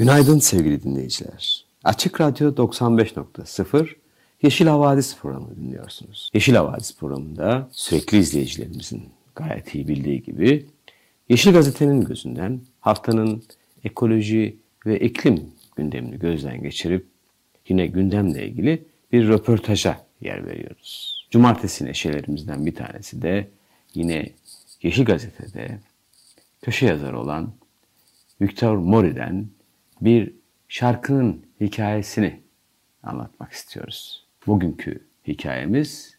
Günaydın sevgili dinleyiciler. Açık Radyo 95.0 Yeşil Havadis programı dinliyorsunuz. Yeşil Havadis programında sürekli izleyicilerimizin gayet iyi bildiği gibi Yeşil Gazete'nin gözünden haftanın ekoloji ve iklim gündemini gözden geçirip yine gündemle ilgili bir röportaja yer veriyoruz. Cumartesi neşelerimizden bir tanesi de yine Yeşil Gazete'de köşe yazarı olan Victor Mori'den bir şarkının hikayesini anlatmak istiyoruz. Bugünkü hikayemiz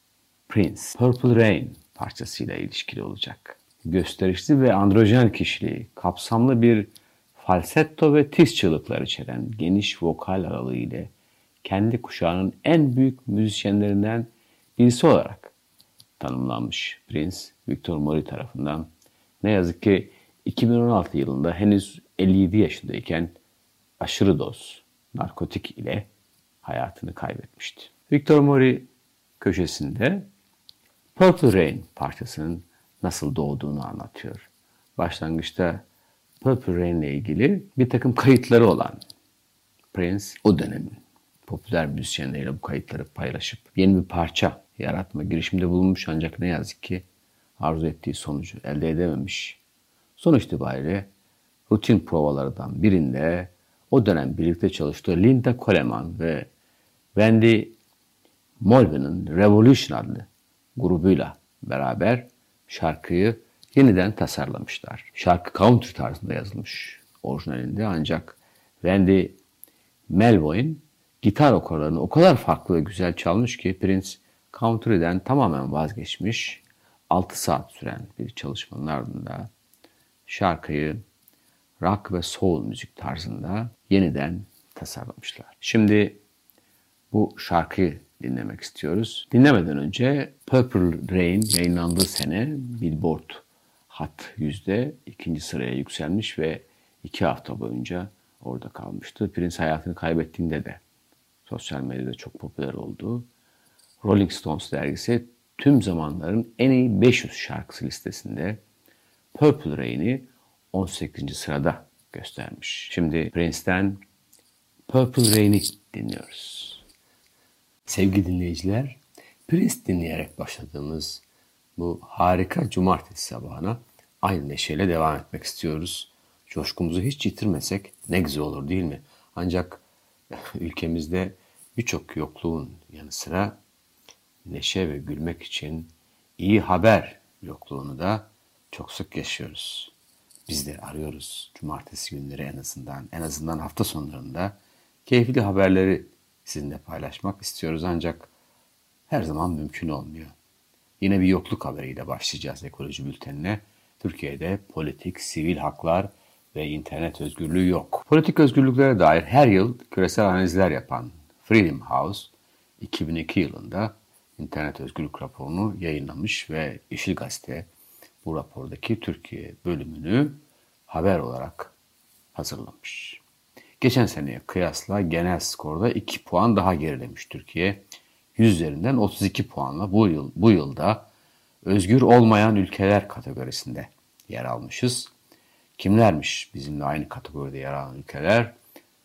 Prince, Purple Rain parçasıyla ilişkili olacak. Gösterişli ve androjen kişiliği, kapsamlı bir falsetto ve tiz çığlıklar içeren geniş vokal aralığı ile kendi kuşağının en büyük müzisyenlerinden birisi olarak tanımlanmış Prince, Victor Mori tarafından. Ne yazık ki 2016 yılında henüz 57 yaşındayken aşırı doz narkotik ile hayatını kaybetmişti. Victor Mori köşesinde Purple Rain parçasının nasıl doğduğunu anlatıyor. Başlangıçta Purple Rain ile ilgili bir takım kayıtları olan Prince o dönemin popüler müzisyenleriyle bu kayıtları paylaşıp yeni bir parça yaratma girişiminde bulunmuş ancak ne yazık ki arzu ettiği sonucu elde edememiş. Sonuç itibariyle rutin provalardan birinde o dönem birlikte çalıştığı Linda Coleman ve Wendy Molvin'in Revolution adlı grubuyla beraber şarkıyı yeniden tasarlamışlar. Şarkı country tarzında yazılmış orijinalinde ancak Wendy Melvoin gitar okarlarını o kadar farklı ve güzel çalmış ki Prince country'den tamamen vazgeçmiş. 6 saat süren bir çalışmanın ardında şarkıyı rock ve soul müzik tarzında yeniden tasarlamışlar. Şimdi bu şarkıyı dinlemek istiyoruz. Dinlemeden önce Purple Rain yayınlandığı sene Billboard Hot yüzde ikinci sıraya yükselmiş ve iki hafta boyunca orada kalmıştı. Prince hayatını kaybettiğinde de sosyal medyada çok popüler oldu. Rolling Stones dergisi tüm zamanların en iyi 500 şarkısı listesinde Purple Rain'i 18. sırada göstermiş. Şimdi Prince'ten Purple Rain'i dinliyoruz. Sevgili dinleyiciler, Prince dinleyerek başladığımız bu harika cumartesi sabahına aynı neşeyle devam etmek istiyoruz. Coşkumuzu hiç yitirmesek ne güzel olur değil mi? Ancak ülkemizde birçok yokluğun yanı sıra neşe ve gülmek için iyi haber yokluğunu da çok sık yaşıyoruz. Biz de arıyoruz cumartesi günleri en azından, en azından hafta sonlarında keyifli haberleri sizinle paylaşmak istiyoruz ancak her zaman mümkün olmuyor. Yine bir yokluk haberiyle başlayacağız ekoloji bültenine. Türkiye'de politik, sivil haklar ve internet özgürlüğü yok. Politik özgürlüklere dair her yıl küresel analizler yapan Freedom House 2002 yılında internet özgürlük raporunu yayınlamış ve Yeşil Gazete bu rapordaki Türkiye bölümünü haber olarak hazırlamış. Geçen seneye kıyasla genel skorda 2 puan daha gerilemiş Türkiye. 100 üzerinden 32 puanla bu yıl bu yılda özgür olmayan ülkeler kategorisinde yer almışız. Kimlermiş bizimle aynı kategoride yer alan ülkeler?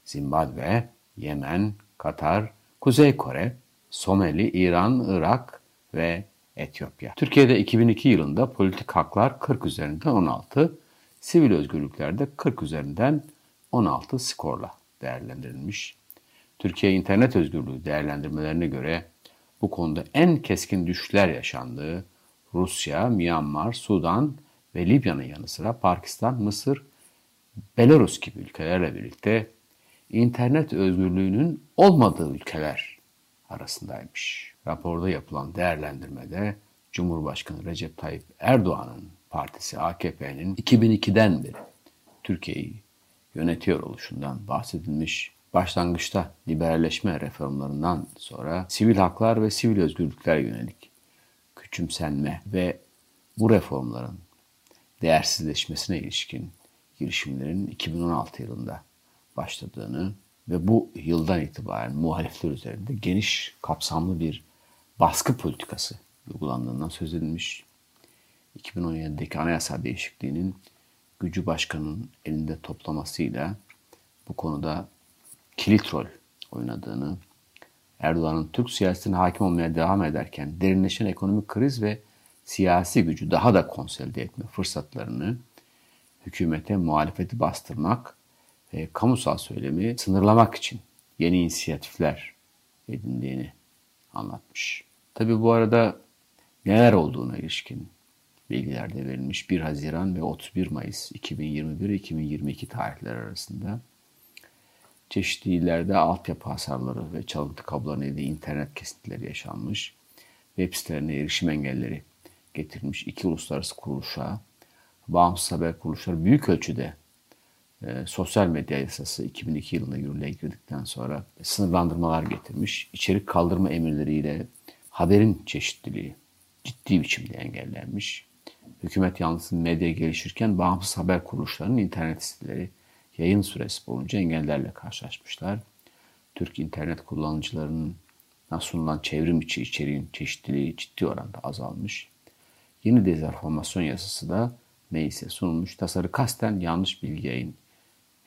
Zimbabwe, Yemen, Katar, Kuzey Kore, Somali, İran, Irak ve Etiyopya. Türkiye'de 2002 yılında politik haklar 40 üzerinden 16, sivil özgürlüklerde 40 üzerinden 16 skorla değerlendirilmiş. Türkiye internet özgürlüğü değerlendirmelerine göre bu konuda en keskin düşüşler yaşandığı Rusya, Myanmar, Sudan ve Libya'nın yanı sıra Pakistan, Mısır, Belarus gibi ülkelerle birlikte internet özgürlüğünün olmadığı ülkeler arasındaymış. Raporda yapılan değerlendirmede Cumhurbaşkanı Recep Tayyip Erdoğan'ın Partisi AKP'nin 2002'den beri Türkiye'yi yönetiyor oluşundan bahsedilmiş. Başlangıçta liberalleşme reformlarından sonra sivil haklar ve sivil özgürlükler yönelik küçümsenme ve bu reformların değersizleşmesine ilişkin girişimlerin 2016 yılında başladığını ve bu yıldan itibaren muhalifler üzerinde geniş kapsamlı bir baskı politikası uygulandığından söz edilmiş. 2017'deki anayasa değişikliğinin gücü başkanın elinde toplamasıyla bu konuda kilit rol oynadığını, Erdoğan'ın Türk siyasetine hakim olmaya devam ederken derinleşen ekonomik kriz ve siyasi gücü daha da konsolide etme fırsatlarını hükümete muhalefeti bastırmak ve kamusal söylemi sınırlamak için yeni inisiyatifler edindiğini anlatmış. Tabi bu arada neler olduğuna ilişkin bilgiler de verilmiş. 1 Haziran ve 31 Mayıs 2021-2022 tarihleri arasında çeşitli illerde altyapı hasarları ve çalıntı kablo nedeniyle internet kesintileri yaşanmış. Web sitelerine erişim engelleri getirilmiş iki uluslararası kuruluşa, bağımsız haber kuruluşları büyük ölçüde e, sosyal medya yasası 2002 yılında yürürlüğe girdikten sonra sınırlandırmalar getirmiş. İçerik kaldırma emirleriyle haberin çeşitliliği ciddi biçimde engellenmiş. Hükümet yanlısı medya gelişirken bağımsız haber kuruluşlarının internet siteleri yayın süresi boyunca engellerle karşılaşmışlar. Türk internet kullanıcılarının sunulan çevrim içi içeriğin çeşitliliği ciddi oranda azalmış. Yeni dezenformasyon yasası da neyse sunulmuş. Tasarı kasten yanlış bilgi yayın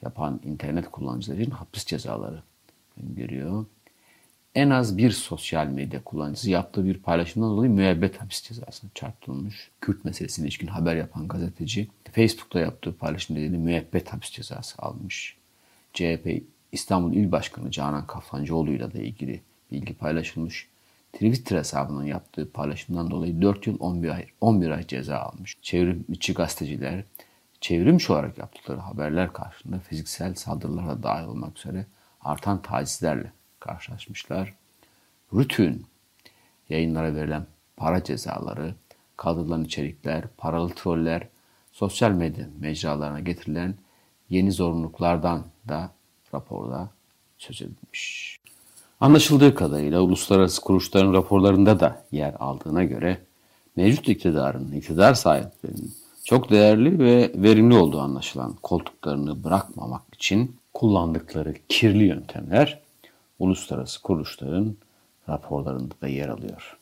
yapan internet kullanıcıları için hapis cezaları öngörüyor. En az bir sosyal medya kullanıcısı yaptığı bir paylaşımdan dolayı müebbet hapis cezasına çarptırılmış. Kürt meselesine ilişkin haber yapan gazeteci Facebook'ta yaptığı paylaşım nedeniyle müebbet hapis cezası almış. CHP İstanbul İl Başkanı Canan Kaftancıoğlu ile de ilgili bilgi paylaşılmış. Twitter hesabının yaptığı paylaşımdan dolayı 4 yıl 11 ay, 11 ay ceza almış. Çevrimçi gazeteciler çevrimçi olarak yaptıkları haberler karşısında fiziksel saldırılara dahil olmak üzere artan tacizlerle karşılaşmışlar. Rütün yayınlara verilen para cezaları, kaldırılan içerikler, paralı troller, sosyal medya mecralarına getirilen yeni zorunluluklardan da raporda söz edilmiş. Anlaşıldığı kadarıyla uluslararası kuruluşların raporlarında da yer aldığına göre mevcut iktidarın, iktidar sahiplerinin çok değerli ve verimli olduğu anlaşılan koltuklarını bırakmamak için kullandıkları kirli yöntemler uluslararası kuruluşların raporlarında da yer alıyor.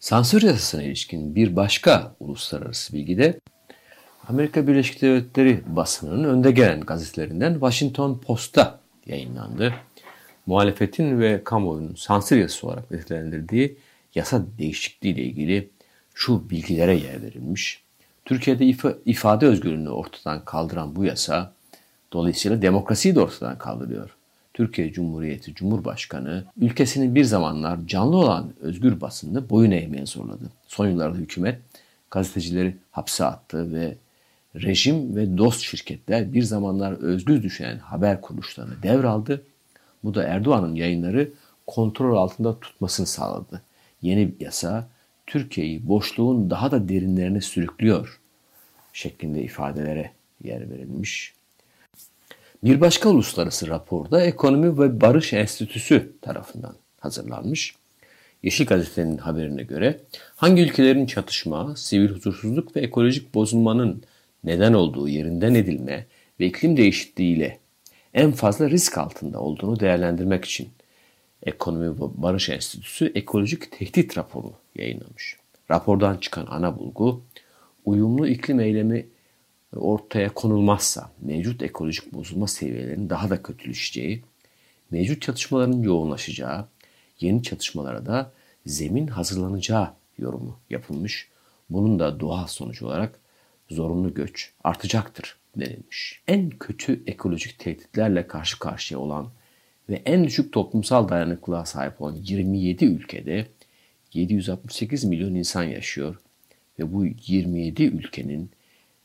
Sansür yasasına ilişkin bir başka uluslararası bilgi de Amerika Birleşik Devletleri basınının önde gelen gazetelerinden Washington Post'ta yayınlandı. Muhalefetin ve kamuoyunun sansür yasası olarak nitelendirdiği yasa değişikliği ile ilgili şu bilgilere yer verilmiş. Türkiye'de if- ifade özgürlüğünü ortadan kaldıran bu yasa dolayısıyla demokrasiyi de ortadan kaldırıyor. Türkiye Cumhuriyeti Cumhurbaşkanı ülkesinin bir zamanlar canlı olan özgür basını boyun eğmeye zorladı. Son yıllarda hükümet gazetecileri hapse attı ve rejim ve dost şirketler bir zamanlar özgür düşen haber kuruluşlarını devraldı. Bu da Erdoğan'ın yayınları kontrol altında tutmasını sağladı. Yeni yasa Türkiye'yi boşluğun daha da derinlerine sürüklüyor şeklinde ifadelere yer verilmiş. Bir başka uluslararası raporda Ekonomi ve Barış Enstitüsü tarafından hazırlanmış. Yeşil Gazete'nin haberine göre hangi ülkelerin çatışma, sivil huzursuzluk ve ekolojik bozulmanın neden olduğu yerinden edilme ve iklim değişikliğiyle en fazla risk altında olduğunu değerlendirmek için Ekonomi ve Barış Enstitüsü ekolojik tehdit raporu yayınlamış. Rapordan çıkan ana bulgu uyumlu iklim eylemi ortaya konulmazsa mevcut ekolojik bozulma seviyelerinin daha da kötüleşeceği, mevcut çatışmaların yoğunlaşacağı, yeni çatışmalara da zemin hazırlanacağı yorumu yapılmış. Bunun da doğal sonucu olarak zorunlu göç artacaktır denilmiş. En kötü ekolojik tehditlerle karşı karşıya olan ve en düşük toplumsal dayanıklılığa sahip olan 27 ülkede 768 milyon insan yaşıyor ve bu 27 ülkenin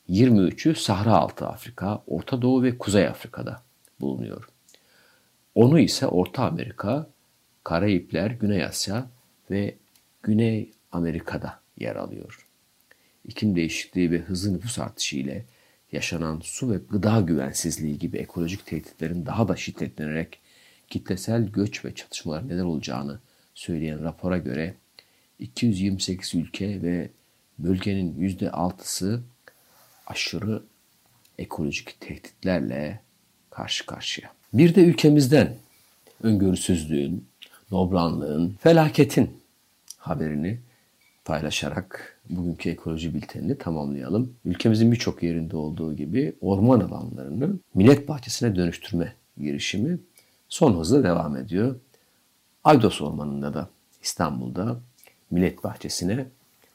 23'ü Sahra Altı Afrika, Orta Doğu ve Kuzey Afrika'da bulunuyor. Onu ise Orta Amerika, Karayipler, Güney Asya ve Güney Amerika'da yer alıyor. iklim değişikliği ve hızlı nüfus artışı ile yaşanan su ve gıda güvensizliği gibi ekolojik tehditlerin daha da şiddetlenerek kitlesel göç ve çatışmalar neden olacağını söyleyen rapora göre 228 ülke ve bölgenin %6'sı aşırı ekolojik tehditlerle karşı karşıya. Bir de ülkemizden öngörüsüzlüğün, nobranlığın, felaketin haberini paylaşarak bugünkü ekoloji bültenini tamamlayalım. Ülkemizin birçok yerinde olduğu gibi orman alanlarını millet bahçesine dönüştürme girişimi son hızla devam ediyor. Aydos Ormanı'nda da İstanbul'da millet bahçesine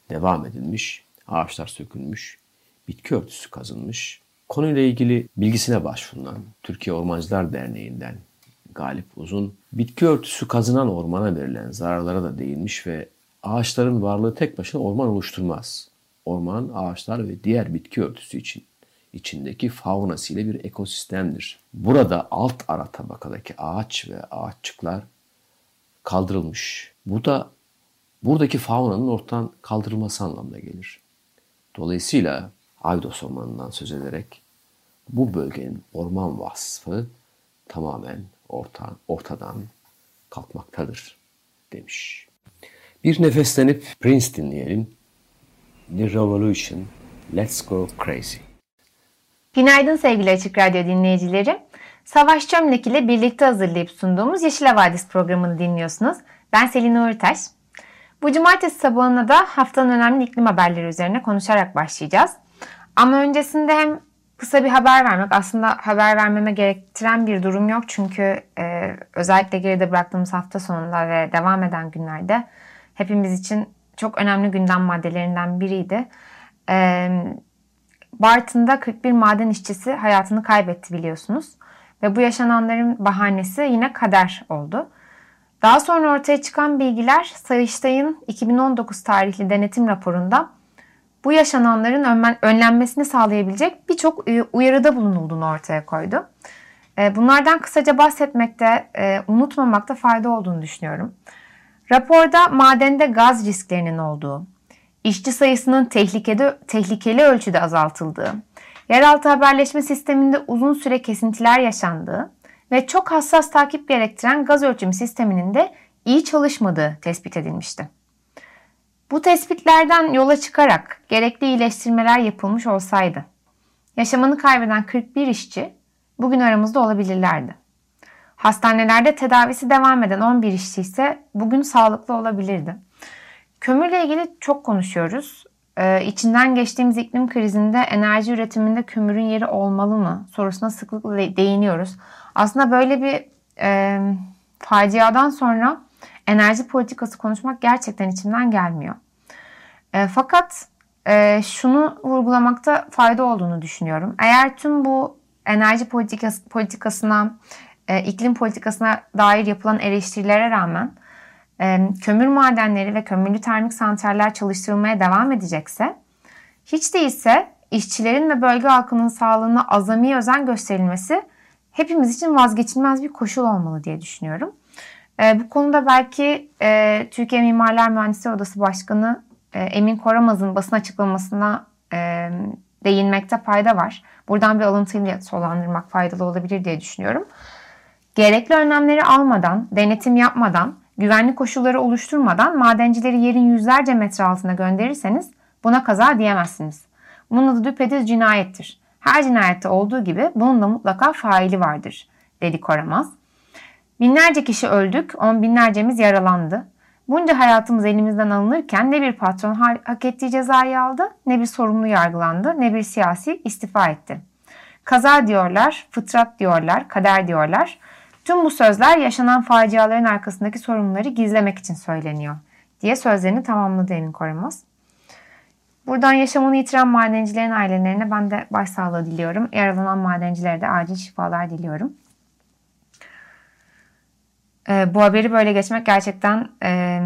devam edilmiş, ağaçlar sökülmüş, bitki örtüsü kazınmış. Konuyla ilgili bilgisine başvurulan Türkiye Ormancılar Derneği'nden Galip Uzun, bitki örtüsü kazınan ormana verilen zararlara da değinmiş ve ağaçların varlığı tek başına orman oluşturmaz. Orman, ağaçlar ve diğer bitki örtüsü için içindeki faunası ile bir ekosistemdir. Burada alt ara tabakadaki ağaç ve ağaççıklar kaldırılmış. Bu da buradaki faunanın ortadan kaldırılması anlamına gelir. Dolayısıyla Aydos Ormanı'ndan söz ederek bu bölgenin orman vasfı tamamen orta, ortadan kalkmaktadır demiş. Bir nefeslenip Prince dinleyelim. The Revolution, Let's Go Crazy. Günaydın sevgili Açık Radyo dinleyicileri. Savaş Çömlek ile birlikte hazırlayıp sunduğumuz Yeşil Havadis programını dinliyorsunuz. Ben Selin Uğurtaş. Bu cumartesi sabahına da haftanın önemli iklim haberleri üzerine konuşarak başlayacağız. Ama öncesinde hem kısa bir haber vermek aslında haber vermeme gerektiren bir durum yok. Çünkü e, özellikle geride bıraktığımız hafta sonunda ve devam eden günlerde hepimiz için çok önemli gündem maddelerinden biriydi. E, Bartın'da 41 maden işçisi hayatını kaybetti biliyorsunuz. Ve bu yaşananların bahanesi yine kader oldu. Daha sonra ortaya çıkan bilgiler Sayıştay'ın 2019 tarihli denetim raporunda bu yaşananların önlenmesini sağlayabilecek birçok uyarıda bulunulduğunu ortaya koydu. E, bunlardan kısaca bahsetmekte, e, unutmamakta fayda olduğunu düşünüyorum. Raporda madende gaz risklerinin olduğu, işçi sayısının tehlikeli, tehlikeli ölçüde azaltıldığı, yeraltı haberleşme sisteminde uzun süre kesintiler yaşandığı ve çok hassas takip gerektiren gaz ölçüm sisteminin de iyi çalışmadığı tespit edilmişti. Bu tespitlerden yola çıkarak gerekli iyileştirmeler yapılmış olsaydı, yaşamını kaybeden 41 işçi bugün aramızda olabilirlerdi. Hastanelerde tedavisi devam eden 11 işçi ise bugün sağlıklı olabilirdi. Kömürle ilgili çok konuşuyoruz. Ee, içinden geçtiğimiz iklim krizinde enerji üretiminde kömürün yeri olmalı mı sorusuna sıklıkla değiniyoruz. Aslında böyle bir e, faciadan sonra enerji politikası konuşmak gerçekten içimden gelmiyor. E, fakat e, şunu vurgulamakta fayda olduğunu düşünüyorum. Eğer tüm bu enerji politikası, politikasına, e, iklim politikasına dair yapılan eleştirilere rağmen e, kömür madenleri ve kömürlü termik santraller çalıştırılmaya devam edecekse, hiç değilse işçilerin ve bölge halkının sağlığına azami özen gösterilmesi hepimiz için vazgeçilmez bir koşul olmalı diye düşünüyorum. E, bu konuda belki e, Türkiye Mimarlar Mühendisleri Odası Başkanı e, Emin Koramaz'ın basın açıklamasına e, değinmekte fayda var. Buradan bir alıntıyla solandırmak faydalı olabilir diye düşünüyorum. Gerekli önlemleri almadan, denetim yapmadan, güvenlik koşulları oluşturmadan madencileri yerin yüzlerce metre altına gönderirseniz buna kaza diyemezsiniz. Bunun adı düpedüz cinayettir. Her cinayette olduğu gibi bunun da mutlaka faili vardır, dedi Koramaz. Binlerce kişi öldük, on binlercemiz yaralandı. Bunca hayatımız elimizden alınırken ne bir patron hak ettiği cezayı aldı, ne bir sorumlu yargılandı, ne bir siyasi istifa etti. Kaza diyorlar, fıtrat diyorlar, kader diyorlar. Tüm bu sözler yaşanan faciaların arkasındaki sorunları gizlemek için söyleniyor diye sözlerini tamamladı Emin Koramaz. Buradan yaşamını yitiren madencilerin ailelerine ben de başsağlığı diliyorum. Yaralanan madencilere de acil şifalar diliyorum. E, bu haberi böyle geçmek gerçekten e,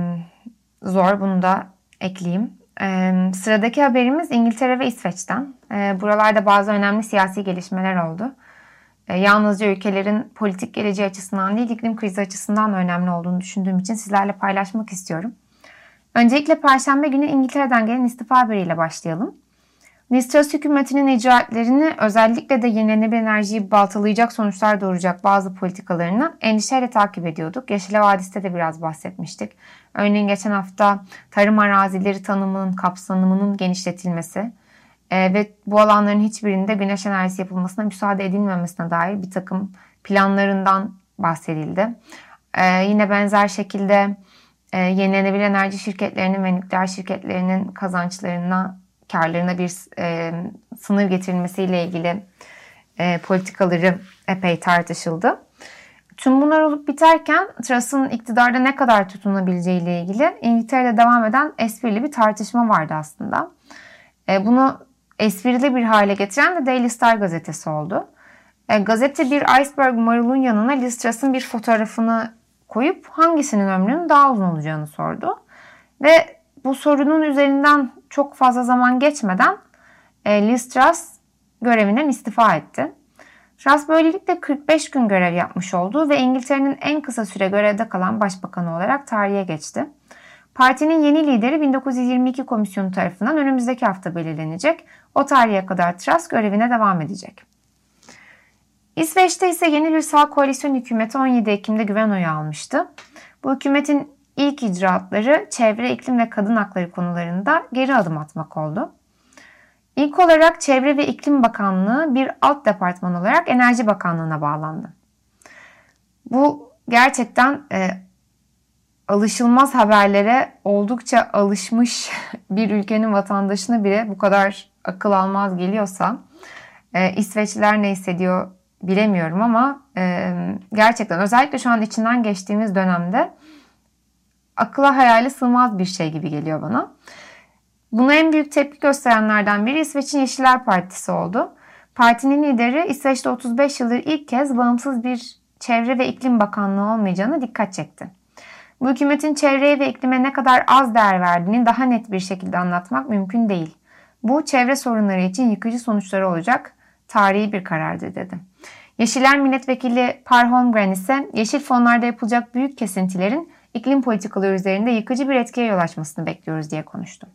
zor. Bunu da ekleyeyim. E, sıradaki haberimiz İngiltere ve İsveç'ten. E, buralarda bazı önemli siyasi gelişmeler oldu. E, yalnızca ülkelerin politik geleceği açısından değil, iklim krizi açısından da önemli olduğunu düşündüğüm için sizlerle paylaşmak istiyorum. Öncelikle Perşembe günü İngiltere'den gelen istifa haberiyle başlayalım. Liz Truss hükümetinin icraatlerini özellikle de yenilenebilir enerjiyi baltalayacak sonuçlar doğuracak bazı politikalarını endişeyle takip ediyorduk. Yeşil Vadisi'de de biraz bahsetmiştik. Örneğin geçen hafta tarım arazileri tanımının kapsamının genişletilmesi e, ve bu alanların hiçbirinde güneş enerjisi yapılmasına müsaade edilmemesine dair bir takım planlarından bahsedildi. E, yine benzer şekilde e, yenilenebilir enerji şirketlerinin ve nükleer şirketlerinin kazançlarına, karlarına bir e, sınır getirilmesiyle ilgili e, politikaları epey tartışıldı. Tüm bunlar olup biterken Truss'ın iktidarda ne kadar tutunabileceği ile ilgili İngiltere'de devam eden esprili bir tartışma vardı aslında. E, bunu esprili bir hale getiren de Daily Star gazetesi oldu. E, gazete bir iceberg marulun yanına Liz Truss'ın bir fotoğrafını koyup hangisinin ömrünün daha uzun olacağını sordu. Ve bu sorunun üzerinden çok fazla zaman geçmeden e, Liz Truss görevinden istifa etti. Truss böylelikle 45 gün görev yapmış oldu ve İngiltere'nin en kısa süre görevde kalan başbakanı olarak tarihe geçti. Partinin yeni lideri 1922 komisyonu tarafından önümüzdeki hafta belirlenecek. O tarihe kadar Truss görevine devam edecek. İsveç'te ise yeni bir sağ koalisyon hükümeti 17 Ekim'de güven oyu almıştı. Bu hükümetin ilk icraatları çevre, iklim ve kadın hakları konularında geri adım atmak oldu. İlk olarak Çevre ve İklim Bakanlığı bir alt departman olarak Enerji Bakanlığı'na bağlandı. Bu gerçekten e, alışılmaz haberlere oldukça alışmış bir ülkenin vatandaşına bile bu kadar akıl almaz geliyorsa e, İsveçliler ne hissediyor bilemiyorum ama e, gerçekten özellikle şu an içinden geçtiğimiz dönemde akıla hayali sığmaz bir şey gibi geliyor bana. Buna en büyük tepki gösterenlerden biri İsveç'in Yeşiller Partisi oldu. Partinin lideri İsveç'te 35 yıldır ilk kez bağımsız bir çevre ve iklim bakanlığı olmayacağını dikkat çekti. Bu hükümetin çevreye ve iklime ne kadar az değer verdiğini daha net bir şekilde anlatmak mümkün değil. Bu çevre sorunları için yıkıcı sonuçları olacak tarihi bir karardır dedi. Yeşiller Milletvekili Per Holmgren ise yeşil fonlarda yapılacak büyük kesintilerin iklim politikaları üzerinde yıkıcı bir etkiye yol açmasını bekliyoruz diye konuştu.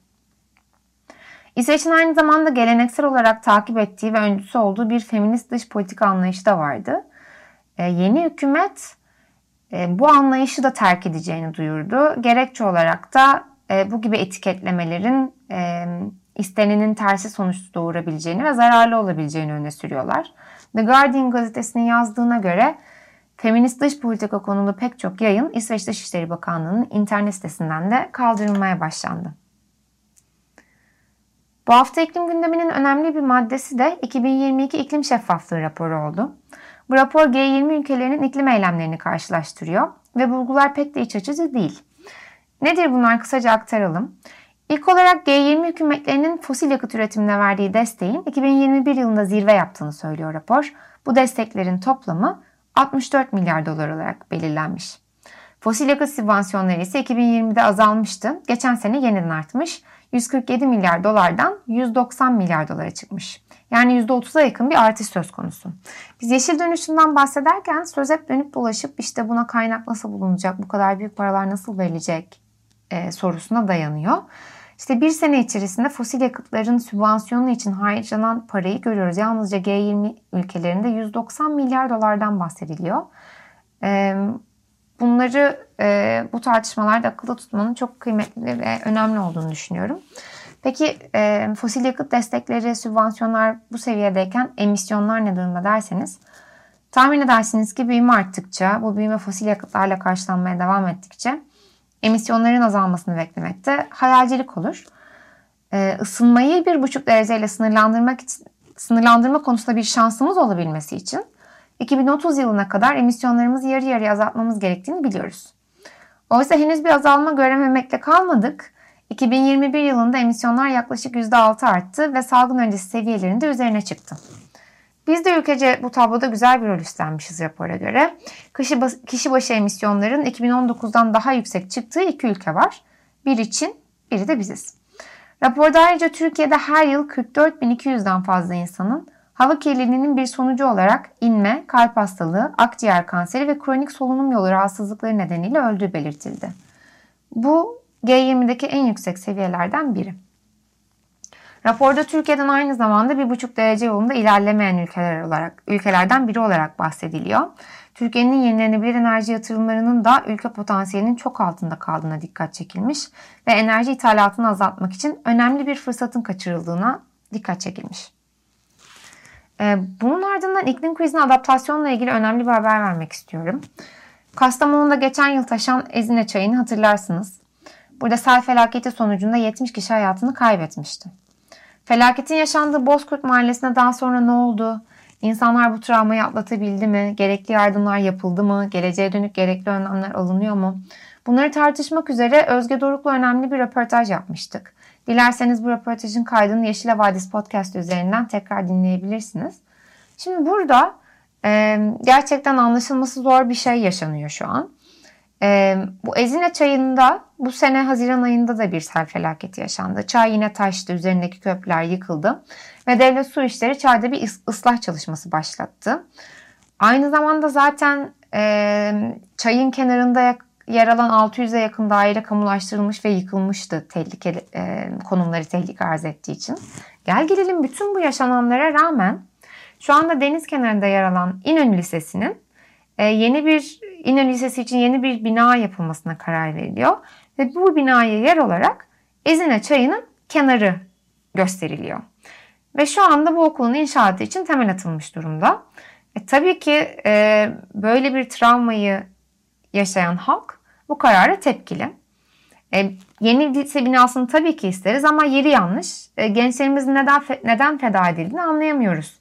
İsveç'in aynı zamanda geleneksel olarak takip ettiği ve öncüsü olduğu bir feminist dış politika anlayışı da vardı. Ee, yeni hükümet e, bu anlayışı da terk edeceğini duyurdu. Gerekçe olarak da e, bu gibi etiketlemelerin e, istenenin tersi sonuç doğurabileceğini ve zararlı olabileceğini öne sürüyorlar. The Guardian gazetesinin yazdığına göre feminist dış politika konulu pek çok yayın İsveç Dışişleri Bakanlığı'nın internet sitesinden de kaldırılmaya başlandı. Bu hafta iklim gündeminin önemli bir maddesi de 2022 iklim şeffaflığı raporu oldu. Bu rapor G20 ülkelerinin iklim eylemlerini karşılaştırıyor ve bulgular pek de iç açıcı değil. Nedir bunlar kısaca aktaralım. İlk olarak G20 hükümetlerinin fosil yakıt üretimine verdiği desteğin 2021 yılında zirve yaptığını söylüyor rapor. Bu desteklerin toplamı 64 milyar dolar olarak belirlenmiş. Fosil yakıt sübvansiyonları ise 2020'de azalmıştı. Geçen sene yeniden artmış. 147 milyar dolardan 190 milyar dolara çıkmış. Yani %30'a yakın bir artış söz konusu. Biz yeşil dönüşümden bahsederken söz hep dönüp dolaşıp işte buna kaynak nasıl bulunacak, bu kadar büyük paralar nasıl verilecek e, sorusuna dayanıyor. İşte bir sene içerisinde fosil yakıtların sübvansiyonu için harcanan parayı görüyoruz. Yalnızca G20 ülkelerinde 190 milyar dolardan bahsediliyor. Bunları bu tartışmalarda akılda tutmanın çok kıymetli ve önemli olduğunu düşünüyorum. Peki fosil yakıt destekleri, sübvansiyonlar bu seviyedeyken emisyonlar ne durumda derseniz tahmin edersiniz ki büyüme arttıkça, bu büyüme fosil yakıtlarla karşılanmaya devam ettikçe emisyonların azalmasını beklemekte hayalcilik olur. Ee, ısınmayı bir buçuk dereceyle sınırlandırmak için, sınırlandırma konusunda bir şansımız olabilmesi için 2030 yılına kadar emisyonlarımızı yarı yarıya azaltmamız gerektiğini biliyoruz. Oysa henüz bir azalma görememekle kalmadık. 2021 yılında emisyonlar yaklaşık %6 arttı ve salgın öncesi seviyelerinde üzerine çıktı. Biz de ülkece bu tabloda güzel bir rol üstlenmişiz rapora göre. Kişi, kişi başı emisyonların 2019'dan daha yüksek çıktığı iki ülke var. Biri Çin, biri de biziz. Raporda ayrıca Türkiye'de her yıl 44.200'den fazla insanın hava kirliliğinin bir sonucu olarak inme, kalp hastalığı, akciğer kanseri ve kronik solunum yolu rahatsızlıkları nedeniyle öldüğü belirtildi. Bu G20'deki en yüksek seviyelerden biri. Raporda Türkiye'den aynı zamanda 1,5 derece yolunda ilerlemeyen ülkeler olarak ülkelerden biri olarak bahsediliyor. Türkiye'nin yenilenebilir enerji yatırımlarının da ülke potansiyelinin çok altında kaldığına dikkat çekilmiş ve enerji ithalatını azaltmak için önemli bir fırsatın kaçırıldığına dikkat çekilmiş. Ee, bunun ardından iklim krizine adaptasyonla ilgili önemli bir haber vermek istiyorum. Kastamonu'da geçen yıl taşan Ezine çayını hatırlarsınız. Burada sel felaketi sonucunda 70 kişi hayatını kaybetmişti. Felaketin yaşandığı Bozkurt Mahallesi'ne daha sonra ne oldu? İnsanlar bu travmayı atlatabildi mi? Gerekli yardımlar yapıldı mı? Geleceğe dönük gerekli önlemler alınıyor mu? Bunları tartışmak üzere Özge Doruk'la önemli bir röportaj yapmıştık. Dilerseniz bu röportajın kaydını Yeşile Vadisi Podcast üzerinden tekrar dinleyebilirsiniz. Şimdi burada e, gerçekten anlaşılması zor bir şey yaşanıyor şu an. E, bu Ezine çayında bu sene Haziran ayında da bir sel felaketi yaşandı. Çay yine taştı, üzerindeki köprüler yıkıldı ve devlet su işleri çayda bir ıslah çalışması başlattı. Aynı zamanda zaten e, çayın kenarında yer alan 600'e yakın daire kamulaştırılmış ve yıkılmıştı tehlikeli e, konumları tehlike arz ettiği için. Gel gelelim bütün bu yaşananlara rağmen şu anda deniz kenarında yer alan İnönü Lisesi'nin yeni bir İnönü Lisesi için yeni bir bina yapılmasına karar veriliyor. Ve bu binaya yer olarak Ezine Çayı'nın kenarı gösteriliyor. Ve şu anda bu okulun inşaatı için temel atılmış durumda. E, tabii ki e, böyle bir travmayı yaşayan halk bu karara tepkili. E, yeni lise binasını tabii ki isteriz ama yeri yanlış. E, gençlerimizin neden, neden feda edildiğini anlayamıyoruz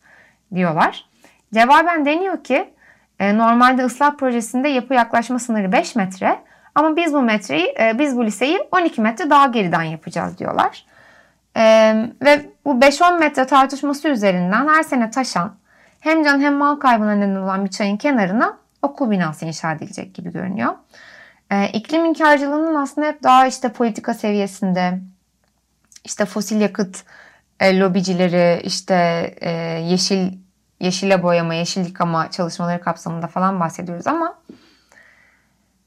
diyorlar. Cevaben deniyor ki normalde ıslah projesinde yapı yaklaşma sınırı 5 metre ama biz bu metreyi, e, biz bu liseyi 12 metre daha geriden yapacağız diyorlar. E, ve bu 5-10 metre tartışması üzerinden her sene taşan hem can hem mal kaybına neden olan bir çayın kenarına okul binası inşa edilecek gibi görünüyor. E, iklim inkarcılığının aslında hep daha işte politika seviyesinde işte fosil yakıt e, lobicileri, işte e, yeşil yeşile boyama, yeşil yıkama çalışmaları kapsamında falan bahsediyoruz ama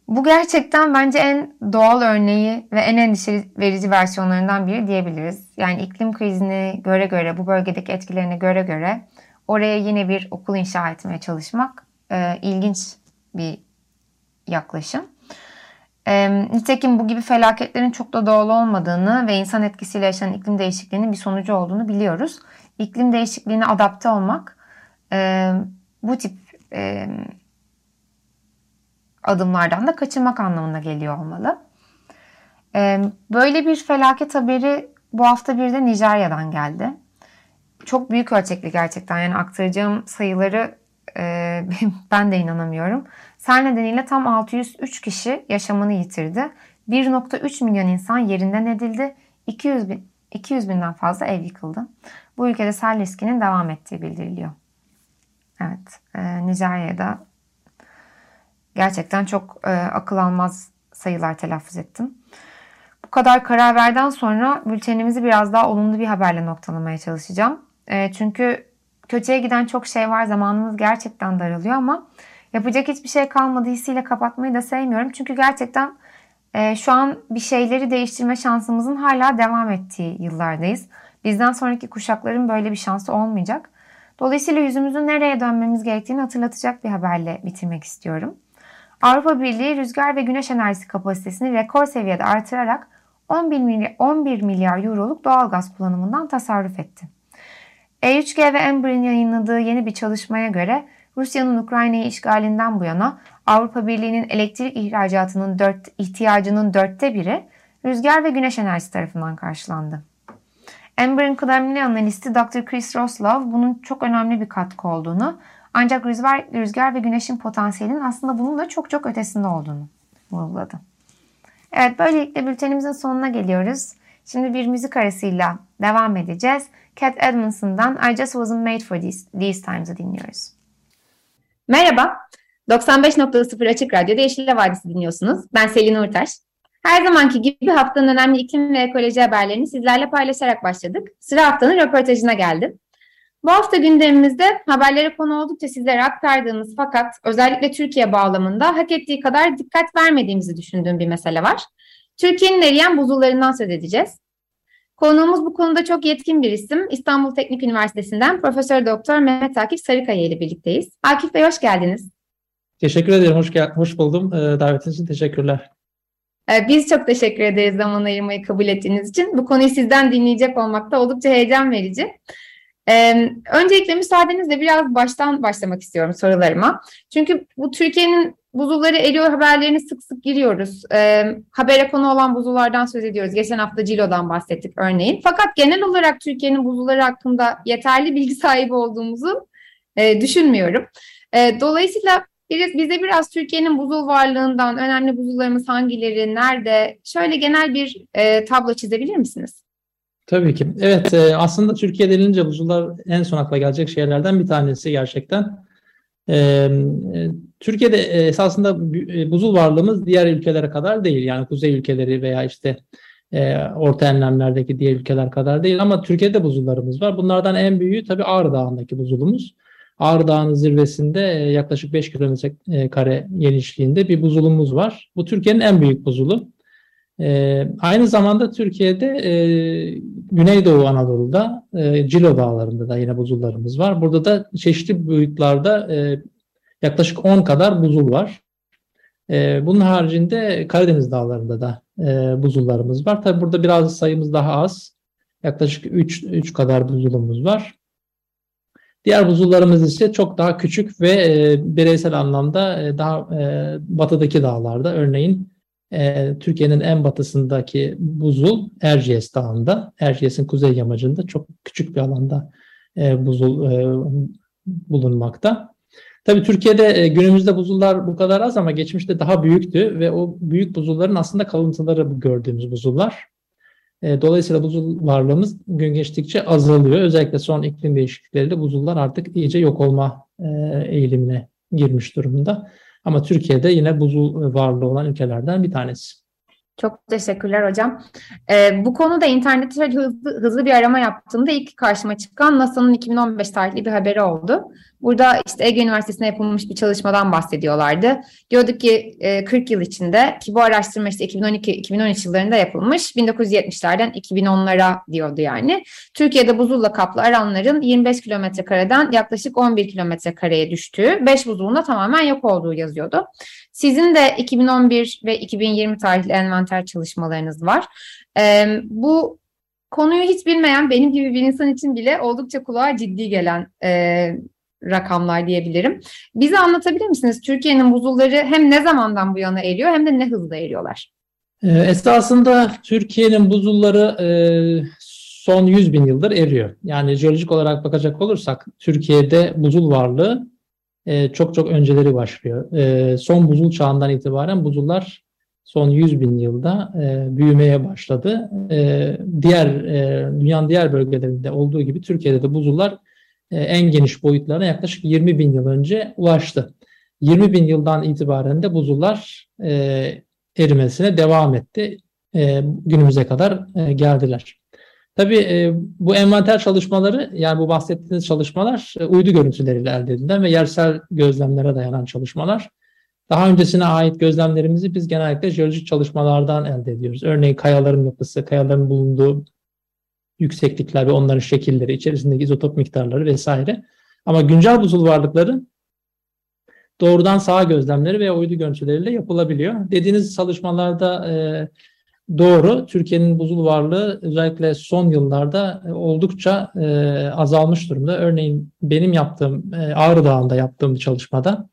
bu gerçekten bence en doğal örneği ve en endişe verici versiyonlarından biri diyebiliriz. Yani iklim krizini göre göre, bu bölgedeki etkilerini göre göre oraya yine bir okul inşa etmeye çalışmak e, ilginç bir yaklaşım. E, nitekim bu gibi felaketlerin çok da doğal olmadığını ve insan etkisiyle yaşanan iklim değişikliğinin bir sonucu olduğunu biliyoruz. İklim değişikliğine adapte olmak e, bu tip e, adımlardan da kaçınmak anlamına geliyor olmalı. E, böyle bir felaket haberi bu hafta bir de Nijerya'dan geldi. Çok büyük ölçekli gerçekten yani aktaracağım sayıları e, ben de inanamıyorum. Sel nedeniyle tam 603 kişi yaşamını yitirdi. 1.3 milyon insan yerinden edildi. 200 bin, 200 binden fazla ev yıkıldı. Bu ülkede sel riskinin devam ettiği bildiriliyor. Evet, e, Nijerya'da gerçekten çok e, akıl almaz sayılar telaffuz ettim. Bu kadar karar verden sonra bültenimizi biraz daha olumlu bir haberle noktalamaya çalışacağım. E, çünkü kötüye giden çok şey var. Zamanımız gerçekten daralıyor ama yapacak hiçbir şey kalmadı hissiyle kapatmayı da sevmiyorum. Çünkü gerçekten e, şu an bir şeyleri değiştirme şansımızın hala devam ettiği yıllardayız. Bizden sonraki kuşakların böyle bir şansı olmayacak. Dolayısıyla yüzümüzü nereye dönmemiz gerektiğini hatırlatacak bir haberle bitirmek istiyorum. Avrupa Birliği rüzgar ve güneş enerjisi kapasitesini rekor seviyede artırarak 11 milyar, 11 milyar euroluk doğal gaz kullanımından tasarruf etti. E3G ve Enber'in yayınladığı yeni bir çalışmaya göre Rusya'nın Ukrayna'yı işgalinden bu yana Avrupa Birliği'nin elektrik ihracatının dört, ihtiyacının dörtte biri rüzgar ve güneş enerjisi tarafından karşılandı. Amber'ın kıdemli analisti Dr. Chris Roslov bunun çok önemli bir katkı olduğunu ancak rüzgar, rüzgar ve güneşin potansiyelinin aslında bunun da çok çok ötesinde olduğunu vurguladı. Evet böylelikle bültenimizin sonuna geliyoruz. Şimdi bir müzik arasıyla devam edeceğiz. Cat Edmondson'dan I Just Wasn't Made For These, these Times'ı dinliyoruz. Merhaba, 95.0 Açık Radyo'da Yeşil Vadisi dinliyorsunuz. Ben Selin Urtaş. Her zamanki gibi haftanın önemli iklim ve ekoloji haberlerini sizlerle paylaşarak başladık. Sıra haftanın röportajına geldi. Bu hafta gündemimizde haberlere konu oldukça sizlere aktardığımız fakat özellikle Türkiye bağlamında hak ettiği kadar dikkat vermediğimizi düşündüğüm bir mesele var. Türkiye'nin eriyen buzullarından söz edeceğiz. Konuğumuz bu konuda çok yetkin bir isim. İstanbul Teknik Üniversitesi'nden Profesör Doktor Mehmet Akif Sarıkaya ile birlikteyiz. Akif Bey hoş geldiniz. Teşekkür ederim. Hoş, gel hoş buldum. Ee, davetiniz için teşekkürler. Ee, biz çok teşekkür ederiz zaman ayırmayı kabul ettiğiniz için. Bu konuyu sizden dinleyecek olmak da oldukça heyecan verici. Ee, öncelikle müsaadenizle biraz baştan başlamak istiyorum sorularıma. Çünkü bu Türkiye'nin buzulları eriyor haberlerini sık sık giriyoruz. Ee, habere konu olan buzullardan söz ediyoruz. Geçen hafta Cilo'dan bahsettik örneğin. Fakat genel olarak Türkiye'nin buzulları hakkında yeterli bilgi sahibi olduğumuzu e, düşünmüyorum. E, dolayısıyla bize biraz Türkiye'nin buzul varlığından, önemli buzullarımız hangileri, nerede, şöyle genel bir e, tablo çizebilir misiniz? Tabii ki. Evet, e, aslında Türkiye denilince buzullar en son akla gelecek şeylerden bir tanesi gerçekten. E, e, Türkiye'de e, esasında e, buzul varlığımız diğer ülkelere kadar değil. Yani kuzey ülkeleri veya işte e, orta enlemlerdeki diğer ülkeler kadar değil ama Türkiye'de buzullarımız var. Bunlardan en büyüğü tabii Ağrı Dağı'ndaki buzulumuz. Ağrı Dağı'nın zirvesinde e, yaklaşık 5 kilometre e, kare genişliğinde bir buzulumuz var. Bu Türkiye'nin en büyük buzulu. E, aynı zamanda Türkiye'de e, Güneydoğu Anadolu'da e, Cilo Dağları'nda da yine buzullarımız var. Burada da çeşitli boyutlarda e, yaklaşık 10 kadar buzul var. E, bunun haricinde Karadeniz Dağları'nda da e, buzullarımız var. Tabi burada biraz sayımız daha az. Yaklaşık 3, 3 kadar buzulumuz var. Diğer buzullarımız ise çok daha küçük ve e, bireysel anlamda e, daha e, batıdaki dağlarda. Örneğin e, Türkiye'nin en batısındaki buzul Erciyes Dağı'nda. Erciyes'in kuzey yamacında çok küçük bir alanda e, buzul e, bulunmakta. Tabii Türkiye'de e, günümüzde buzullar bu kadar az ama geçmişte daha büyüktü ve o büyük buzulların aslında kalıntıları gördüğümüz buzullar. E, dolayısıyla buzul varlığımız gün geçtikçe azalıyor. Özellikle son iklim değişiklikleriyle buzullar artık iyice yok olma e, eğilimine girmiş durumda. Ama Türkiye'de yine buzul varlığı olan ülkelerden bir tanesi. Çok teşekkürler hocam. Ee, bu konuda internette hızlı, hızlı bir arama yaptığımda ilk karşıma çıkan NASA'nın 2015 tarihli bir haberi oldu. Burada işte Ege Üniversitesi'nde yapılmış bir çalışmadan bahsediyorlardı. Diyorduk ki e, 40 yıl içinde ki bu araştırma işte 2012-2013 yıllarında yapılmış 1970'lerden 2010'lara diyordu yani. Türkiye'de buzulla kaplı alanların 25 kilometre kareden yaklaşık 11 kilometre kareye düştüğü, 5 buzulunda tamamen yok olduğu yazıyordu. Sizin de 2011 ve 2020 tarihli envanter çalışmalarınız var. Ee, bu konuyu hiç bilmeyen benim gibi bir insan için bile oldukça kulağa ciddi gelen e, rakamlar diyebilirim. Bize anlatabilir misiniz? Türkiye'nin buzulları hem ne zamandan bu yana eriyor hem de ne hızla eriyorlar? Esasında Türkiye'nin buzulları e, son 100 bin yıldır eriyor. Yani jeolojik olarak bakacak olursak Türkiye'de buzul varlığı e, çok çok önceleri başlıyor. E, son buzul çağından itibaren buzullar son 100 bin yılda e, büyümeye başladı. E, diğer e, dünyanın diğer bölgelerinde olduğu gibi Türkiye'de de buzullar e, en geniş boyutlarına yaklaşık 20 bin yıl önce ulaştı. 20 bin yıldan itibaren de buzullar e, erimesine devam etti. E, günümüze kadar e, geldiler. Tabii e, bu envanter çalışmaları yani bu bahsettiğiniz çalışmalar e, uydu görüntüleriyle elde edilen ve yersel gözlemlere dayanan çalışmalar. Daha öncesine ait gözlemlerimizi biz genellikle jeolojik çalışmalardan elde ediyoruz. Örneğin kayaların yapısı, kayaların bulunduğu yükseklikler ve onların şekilleri, içerisindeki izotop miktarları vesaire. Ama güncel buzul varlıkları doğrudan sağ gözlemleri ve uydu görüntüleriyle yapılabiliyor. Dediğiniz çalışmalarda e, doğru. Türkiye'nin buzul varlığı özellikle son yıllarda e, oldukça e, azalmış durumda. Örneğin benim yaptığım e, Ağrı Dağı'nda yaptığım çalışmada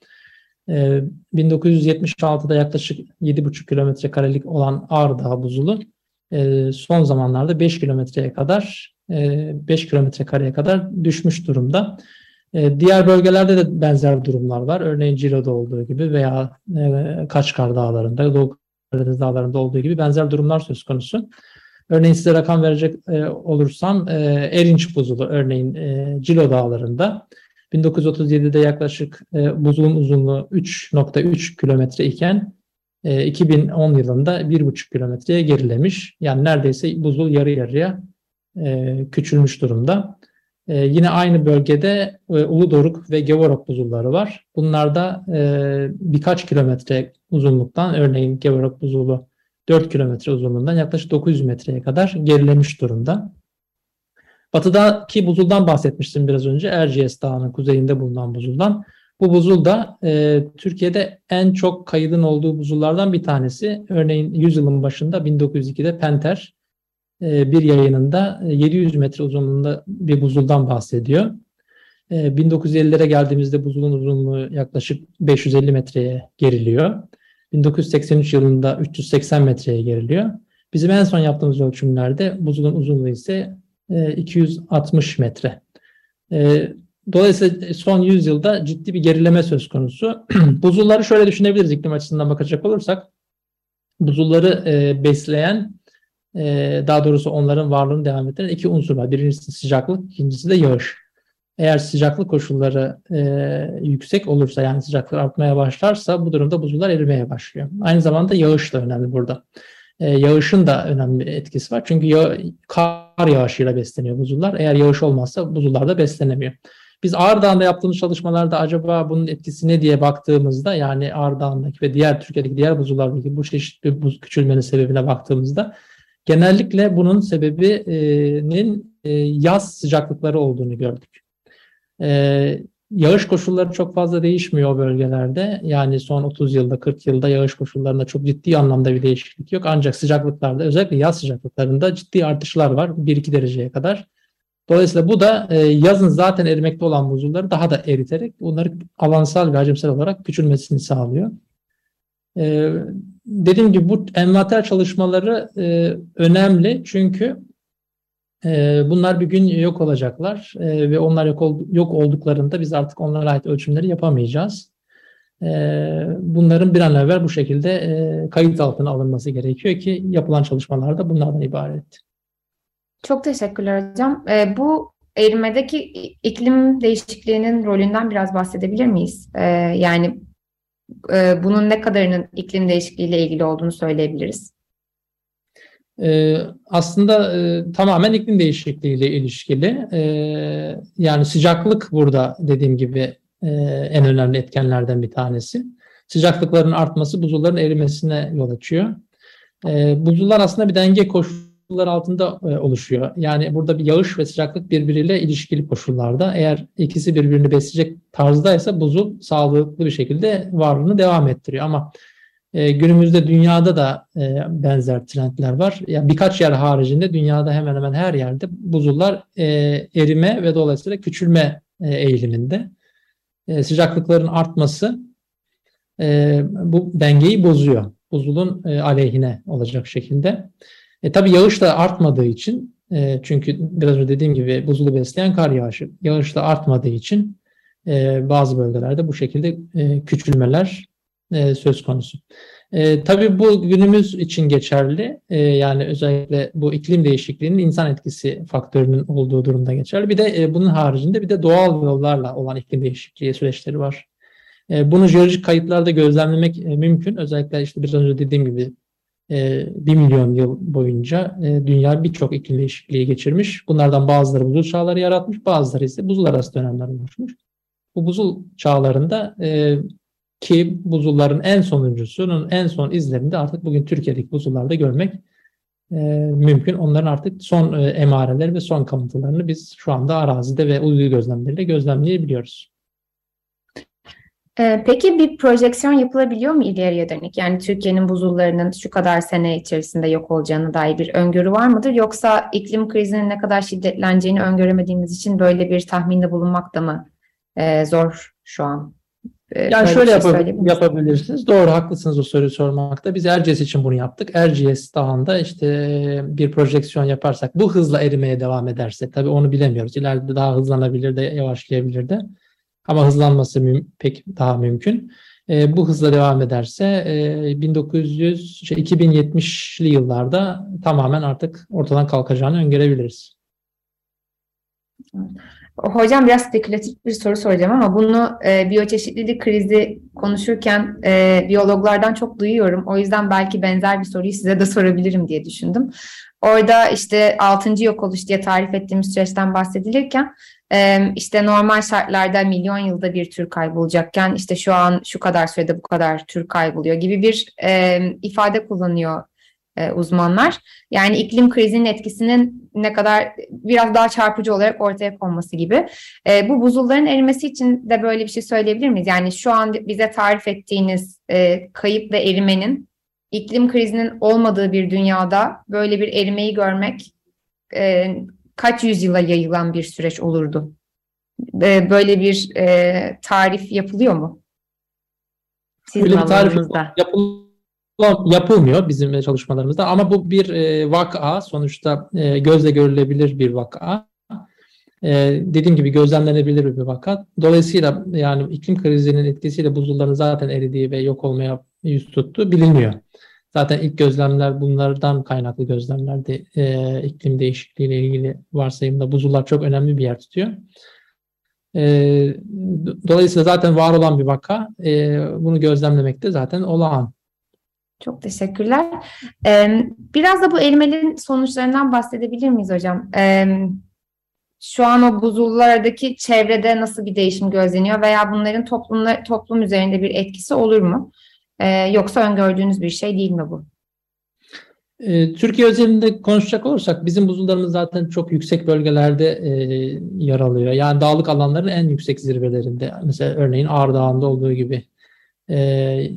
e, 1976'da yaklaşık 7,5 kilometre karelik olan Ağrı Dağı buzulu e, son zamanlarda 5 kilometreye kadar e, 5 kilometre kareye kadar düşmüş durumda. E, diğer bölgelerde de benzer durumlar var. Örneğin Cilo'da olduğu gibi veya e, Kaçkar Dağları'nda, Doğu Karadeniz Dağları'nda olduğu gibi benzer durumlar söz konusu. Örneğin size rakam verecek e, olursam e, Erinç buzulu örneğin e, Cilo Dağları'nda 1937'de yaklaşık e, buzulun uzunluğu 3.3 kilometre iken e, 2010 yılında 1.5 kilometreye gerilemiş. Yani neredeyse buzul yarı yarıya e, küçülmüş durumda. E, yine aynı bölgede e, Uludoruk ve Gevorok buzulları var. Bunlar da e, birkaç kilometre uzunluktan örneğin Gevorok buzulu 4 kilometre uzunluğundan yaklaşık 900 metreye kadar gerilemiş durumda. Batıdaki buzuldan bahsetmiştim biraz önce. Erciyes Dağı'nın kuzeyinde bulunan buzuldan. Bu buzul da e, Türkiye'de en çok kaydın olduğu buzullardan bir tanesi. Örneğin 100 yılın başında 1902'de Penter bir yayınında 700 metre uzunluğunda bir buzuldan bahsediyor. 1950'lere geldiğimizde buzulun uzunluğu yaklaşık 550 metreye geriliyor. 1983 yılında 380 metreye geriliyor. Bizim en son yaptığımız ölçümlerde buzulun uzunluğu ise 260 metre. Dolayısıyla son 100 yılda ciddi bir gerileme söz konusu. Buzulları şöyle düşünebiliriz iklim açısından bakacak olursak. Buzulları besleyen, daha doğrusu onların varlığını devam ettiren iki unsur var. Birincisi sıcaklık, ikincisi de yağış. Eğer sıcaklık koşulları e, yüksek olursa yani sıcaklık artmaya başlarsa bu durumda buzullar erimeye başlıyor. Aynı zamanda yağış da önemli burada. E, yağışın da önemli bir etkisi var. Çünkü yağ, kar yağışıyla besleniyor buzullar. Eğer yağış olmazsa buzullar da beslenemiyor. Biz Ağrı yaptığımız çalışmalarda acaba bunun etkisi ne diye baktığımızda yani Ağrı ve diğer Türkiye'deki diğer buzullardaki bu çeşitli buz küçülmenin sebebine baktığımızda genellikle bunun sebebinin e, yaz sıcaklıkları olduğunu gördük. Ee, yağış koşulları çok fazla değişmiyor bölgelerde. Yani son 30 yılda 40 yılda yağış koşullarında çok ciddi anlamda bir değişiklik yok. Ancak sıcaklıklarda özellikle yaz sıcaklıklarında ciddi artışlar var 1-2 dereceye kadar. Dolayısıyla bu da e, yazın zaten erimekte olan buzulları daha da eriterek bunları avansal ve hacimsel olarak küçülmesini sağlıyor. E, dediğim gibi bu envanter çalışmaları e, önemli çünkü ee, bunlar bir gün yok olacaklar ee, ve onlar yok, ol, yok olduklarında biz artık onlara ait ölçümleri yapamayacağız. Ee, bunların bir an evvel bu şekilde e, kayıt altına alınması gerekiyor ki yapılan çalışmalarda bunlardan ibaret. Çok teşekkürler hocam. Bu erimedeki iklim değişikliğinin rolünden biraz bahsedebilir miyiz? Yani e, bunun ne kadarının iklim değişikliğiyle ilgili olduğunu söyleyebiliriz. Ee, aslında e, tamamen iklim değişikliğiyle ilişkili. E, yani sıcaklık burada dediğim gibi e, en önemli etkenlerden bir tanesi. Sıcaklıkların artması buzulların erimesine yol açıyor. E, buzullar aslında bir denge koşullar altında e, oluşuyor. Yani burada bir yağış ve sıcaklık birbiriyle ilişkili koşullarda. Eğer ikisi birbirini besleyecek tarzdaysa buzul sağlıklı bir şekilde varlığını devam ettiriyor. Ama e, günümüzde dünyada da e, benzer trendler var. Yani birkaç yer haricinde dünyada hemen hemen her yerde buzullar erime ve dolayısıyla küçülme eğiliminde. Sıcaklıkların artması bu dengeyi bozuyor. Buzulun aleyhine olacak şekilde. E, tabii yağış da artmadığı için e, çünkü biraz önce dediğim gibi buzulu besleyen kar yağışı. Yağış da artmadığı için e, bazı bölgelerde bu şekilde e, küçülmeler e, söz konusu. E, tabii bu günümüz için geçerli. E, yani özellikle bu iklim değişikliğinin insan etkisi faktörünün olduğu durumda geçerli. Bir de e, bunun haricinde bir de doğal yollarla olan iklim değişikliği süreçleri var. E, bunu jeolojik kayıtlarda gözlemlemek e, mümkün. Özellikle işte biraz önce dediğim gibi 1 milyon yıl boyunca e, dünya birçok iklim değişikliği geçirmiş. Bunlardan bazıları buzul çağları yaratmış, bazıları ise buzul arası dönemler oluşmuş. Bu buzul çağlarında e, ki buzulların en sonuncusunun en son izlerini de artık bugün Türkiye'deki buzullarda görmek e, mümkün. Onların artık son e, emareleri ve son kalıntılarını biz şu anda arazide ve uydu gözlemleriyle gözlemleyebiliyoruz. E, peki bir projeksiyon yapılabiliyor mu ileriye dönük? Yani Türkiye'nin buzullarının şu kadar sene içerisinde yok olacağına dair bir öngörü var mıdır? Yoksa iklim krizinin ne kadar şiddetleneceğini öngöremediğimiz için böyle bir tahminde bulunmak da mı e, zor şu an? Ee, yani şöyle şey yapab- yapabilirsiniz. Doğru haklısınız o soruyu sormakta. Biz Erciyes için bunu yaptık. Erciyes Dağı'nda işte bir projeksiyon yaparsak bu hızla erimeye devam ederse tabii onu bilemiyoruz. İleride daha hızlanabilir de yavaşlayabilir de. Ama hızlanması müm- pek daha mümkün. E, bu hızla devam ederse e, 1900 şey, 2070'li yıllarda tamamen artık ortadan kalkacağını öngörebiliriz. Hocam biraz spekülatif bir soru soracağım ama bunu e, biyoçeşitlilik krizi konuşurken e, biyologlardan çok duyuyorum. O yüzden belki benzer bir soruyu size de sorabilirim diye düşündüm. Orada işte 6. yok oluş diye tarif ettiğimiz süreçten bahsedilirken e, işte normal şartlarda milyon yılda bir tür kaybolacakken işte şu an şu kadar sürede bu kadar tür kayboluyor gibi bir e, ifade kullanıyor e, uzmanlar. Yani iklim krizinin etkisinin ne kadar biraz daha çarpıcı olarak ortaya konması gibi. E, bu buzulların erimesi için de böyle bir şey söyleyebilir miyiz? Yani şu an bize tarif ettiğiniz e, kayıp ve erimenin iklim krizinin olmadığı bir dünyada böyle bir erimeyi görmek e, kaç yüzyıla yayılan bir süreç olurdu? E, böyle bir e, tarif yapılıyor mu? Sizin Öyle bir tarif yapıl yapılmıyor bizim çalışmalarımızda ama bu bir e, vaka sonuçta e, gözle görülebilir bir vaka. E, dediğim gibi gözlemlenebilir bir vaka. Dolayısıyla yani iklim krizinin etkisiyle buzulların zaten eridiği ve yok olmaya yüz tuttu bilinmiyor. Zaten ilk gözlemler bunlardan kaynaklı gözlemlerdi. E, iklim değişikliği ile ilgili varsayımda buzullar çok önemli bir yer tutuyor. E, dolayısıyla zaten var olan bir vaka. E, bunu gözlemlemek de zaten olağan. Çok teşekkürler. Ee, biraz da bu erimelerin sonuçlarından bahsedebilir miyiz hocam? Ee, şu an o buzullardaki çevrede nasıl bir değişim gözleniyor veya bunların toplumlar, toplum üzerinde bir etkisi olur mu? Ee, yoksa öngördüğünüz bir şey değil mi bu? Ee, Türkiye özelinde konuşacak olursak bizim buzullarımız zaten çok yüksek bölgelerde e, yer alıyor. Yani dağlık alanların en yüksek zirvelerinde. Mesela örneğin Ağrı Dağı'nda olduğu gibi e,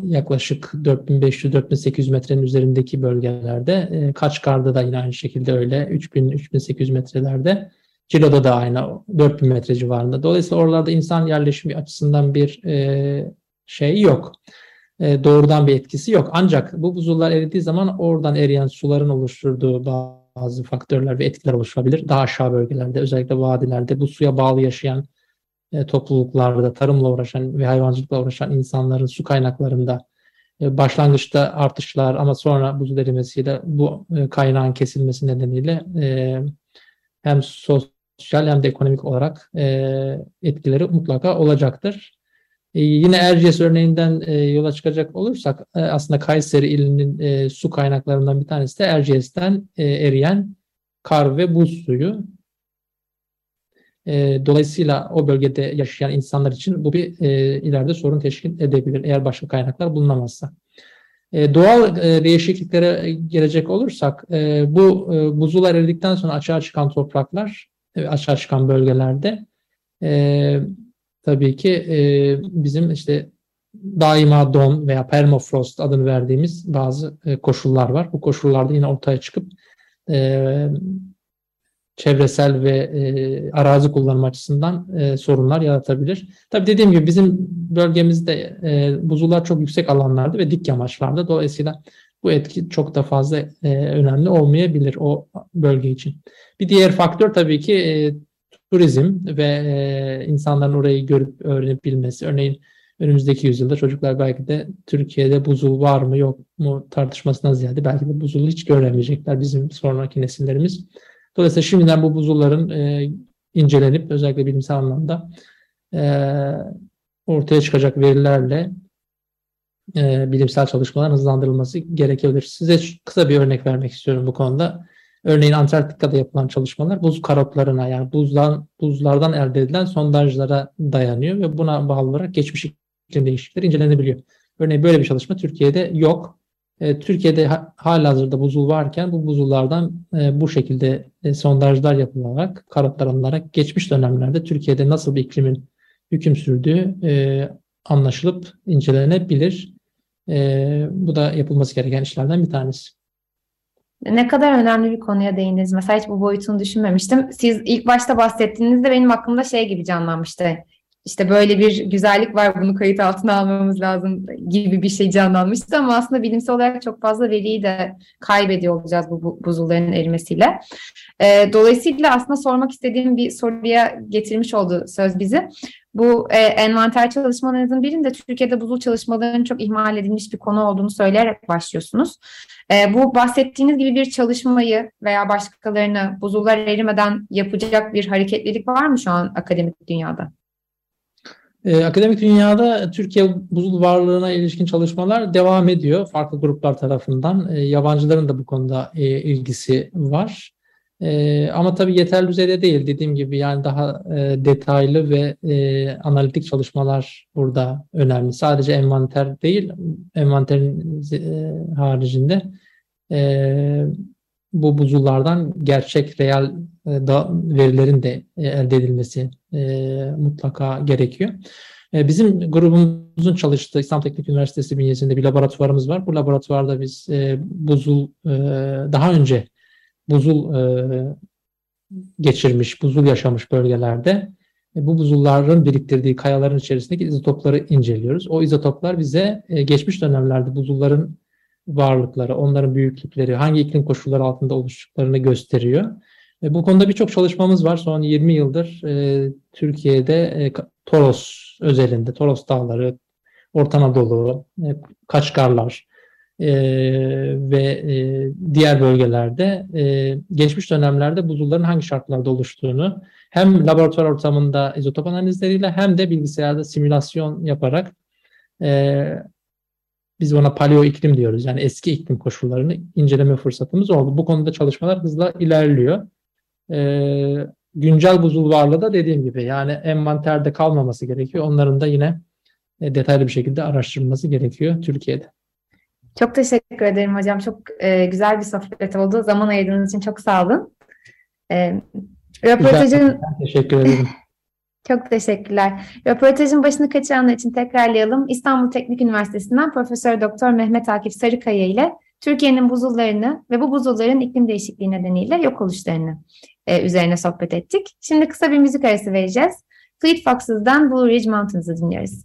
yaklaşık 4500-4800 metrenin üzerindeki bölgelerde. E, Kaçkar'da da yine aynı şekilde öyle 3000-3800 metrelerde. Cilo'da da aynı 4000 metre civarında. Dolayısıyla oralarda insan yerleşimi açısından bir e, şey yok. E, doğrudan bir etkisi yok. Ancak bu buzullar eridiği zaman oradan eriyen suların oluşturduğu bazı faktörler ve etkiler oluşabilir. Daha aşağı bölgelerde özellikle vadilerde bu suya bağlı yaşayan e, topluluklarda tarımla uğraşan ve hayvancılıkla uğraşan insanların su kaynaklarında e, başlangıçta artışlar ama sonra buzul erimesiyle bu kaynağın kesilmesi nedeniyle hem sosyal hem de ekonomik olarak etkileri mutlaka olacaktır. E, yine Erciyes örneğinden e, yola çıkacak olursak e, aslında Kayseri ilinin e, su kaynaklarından bir tanesi de Erciyes'ten eriyen kar ve buz suyu. Dolayısıyla o bölgede yaşayan insanlar için bu bir ileride sorun teşkil edebilir eğer başka kaynaklar bulunamazsa. Doğal değişikliklere gelecek olursak bu e, buzullar eridikten sonra açığa çıkan topraklar, e, açığa çıkan bölgelerde e, tabii ki e, bizim işte daima don veya permafrost adını verdiğimiz bazı e, koşullar var. Bu koşullarda yine ortaya çıkıp e, çevresel ve e, arazi kullanım açısından e, sorunlar yaratabilir. Tabii dediğim gibi bizim bölgemizde e, buzullar çok yüksek alanlarda ve dik yamaçlarda. Dolayısıyla bu etki çok da fazla e, önemli olmayabilir o bölge için. Bir diğer faktör tabii ki e, turizm ve e, insanların orayı görüp öğrenip bilmesi. Örneğin önümüzdeki yüzyılda çocuklar belki de Türkiye'de buzul var mı yok mu tartışmasından ziyade belki de buzulu hiç göremeyecekler bizim sonraki nesillerimiz. Dolayısıyla şimdiden bu buzulların e, incelenip özellikle bilimsel anlamda e, ortaya çıkacak verilerle e, bilimsel çalışmaların hızlandırılması gerekebilir. Size kısa bir örnek vermek istiyorum bu konuda. Örneğin Antarktika'da yapılan çalışmalar buz karotlarına yani buzdan, buzlardan elde edilen sondajlara dayanıyor ve buna bağlı olarak geçmiş iklim değişiklikleri incelenebiliyor. Örneğin böyle bir çalışma Türkiye'de yok. E, Türkiye'de hala hazırda buzul varken bu buzullardan e, bu şekilde e, sondajlar yapılarak, karotlar alınarak geçmiş dönemlerde Türkiye'de nasıl bir iklimin hüküm sürdüğü anlaşılıp incelenebilir. Bu da yapılması gereken işlerden bir tanesi. Ne kadar önemli bir konuya değindiniz. Mesela hiç bu boyutunu düşünmemiştim. Siz ilk başta bahsettiğinizde benim aklımda şey gibi canlanmıştı işte böyle bir güzellik var bunu kayıt altına almamız lazım gibi bir şey canlanmıştı ama aslında bilimsel olarak çok fazla veriyi de kaybediyor olacağız bu, buzulların erimesiyle. E, dolayısıyla aslında sormak istediğim bir soruya getirmiş oldu söz bizi. Bu e, envanter çalışmalarınızın birinde Türkiye'de buzul çalışmalarının çok ihmal edilmiş bir konu olduğunu söyleyerek başlıyorsunuz. E, bu bahsettiğiniz gibi bir çalışmayı veya başkalarını buzullar erimeden yapacak bir hareketlilik var mı şu an akademik dünyada? Ee, akademik dünyada Türkiye buzul varlığına ilişkin çalışmalar devam ediyor farklı gruplar tarafından. E, yabancıların da bu konuda e, ilgisi var. E, ama tabii yeterli düzeyde değil dediğim gibi yani daha e, detaylı ve e, analitik çalışmalar burada önemli. Sadece envanter değil, envanterin e, haricinde e, bu buzullardan gerçek real e, da, verilerin de e, elde edilmesi e, mutlaka gerekiyor. E, bizim grubumuzun çalıştığı İstanbul Teknik Üniversitesi bünyesinde bir laboratuvarımız var. Bu laboratuvarda biz e, buzul e, daha önce buzul e, geçirmiş, buzul yaşamış bölgelerde e, bu buzulların biriktirdiği kayaların içerisindeki izotopları inceliyoruz. O izotoplar bize e, geçmiş dönemlerde buzulların varlıkları, onların büyüklükleri, hangi iklim koşulları altında oluştuklarını gösteriyor. Bu konuda birçok çalışmamız var. Son 20 yıldır Türkiye'de Toros özelinde, Toros Dağları, Orta Anadolu, Kaçkarlar e, ve e, diğer bölgelerde e, geçmiş dönemlerde buzulların hangi şartlarda oluştuğunu hem laboratuvar ortamında izotop analizleriyle hem de bilgisayarda simülasyon yaparak e, biz ona paleo iklim diyoruz. Yani eski iklim koşullarını inceleme fırsatımız oldu. Bu konuda çalışmalar hızla ilerliyor. Ee, güncel buzul varlığı da dediğim gibi yani envanterde kalmaması gerekiyor. Onların da yine e, detaylı bir şekilde araştırılması gerekiyor Türkiye'de. Çok teşekkür ederim hocam. Çok e, güzel bir sohbet oldu. Zaman ayırdığınız için çok sağ olun. E, röportajın... Teşekkür ederim. Çok teşekkürler. Röportajın başını kaçıranlar için tekrarlayalım. İstanbul Teknik Üniversitesi'nden Profesör Doktor Mehmet Akif Sarıkaya ile Türkiye'nin buzullarını ve bu buzulların iklim değişikliği nedeniyle yok oluşlarını e, üzerine sohbet ettik. Şimdi kısa bir müzik arası vereceğiz. Fleet Foxes'dan Blue Ridge Mountains'ı dinliyoruz.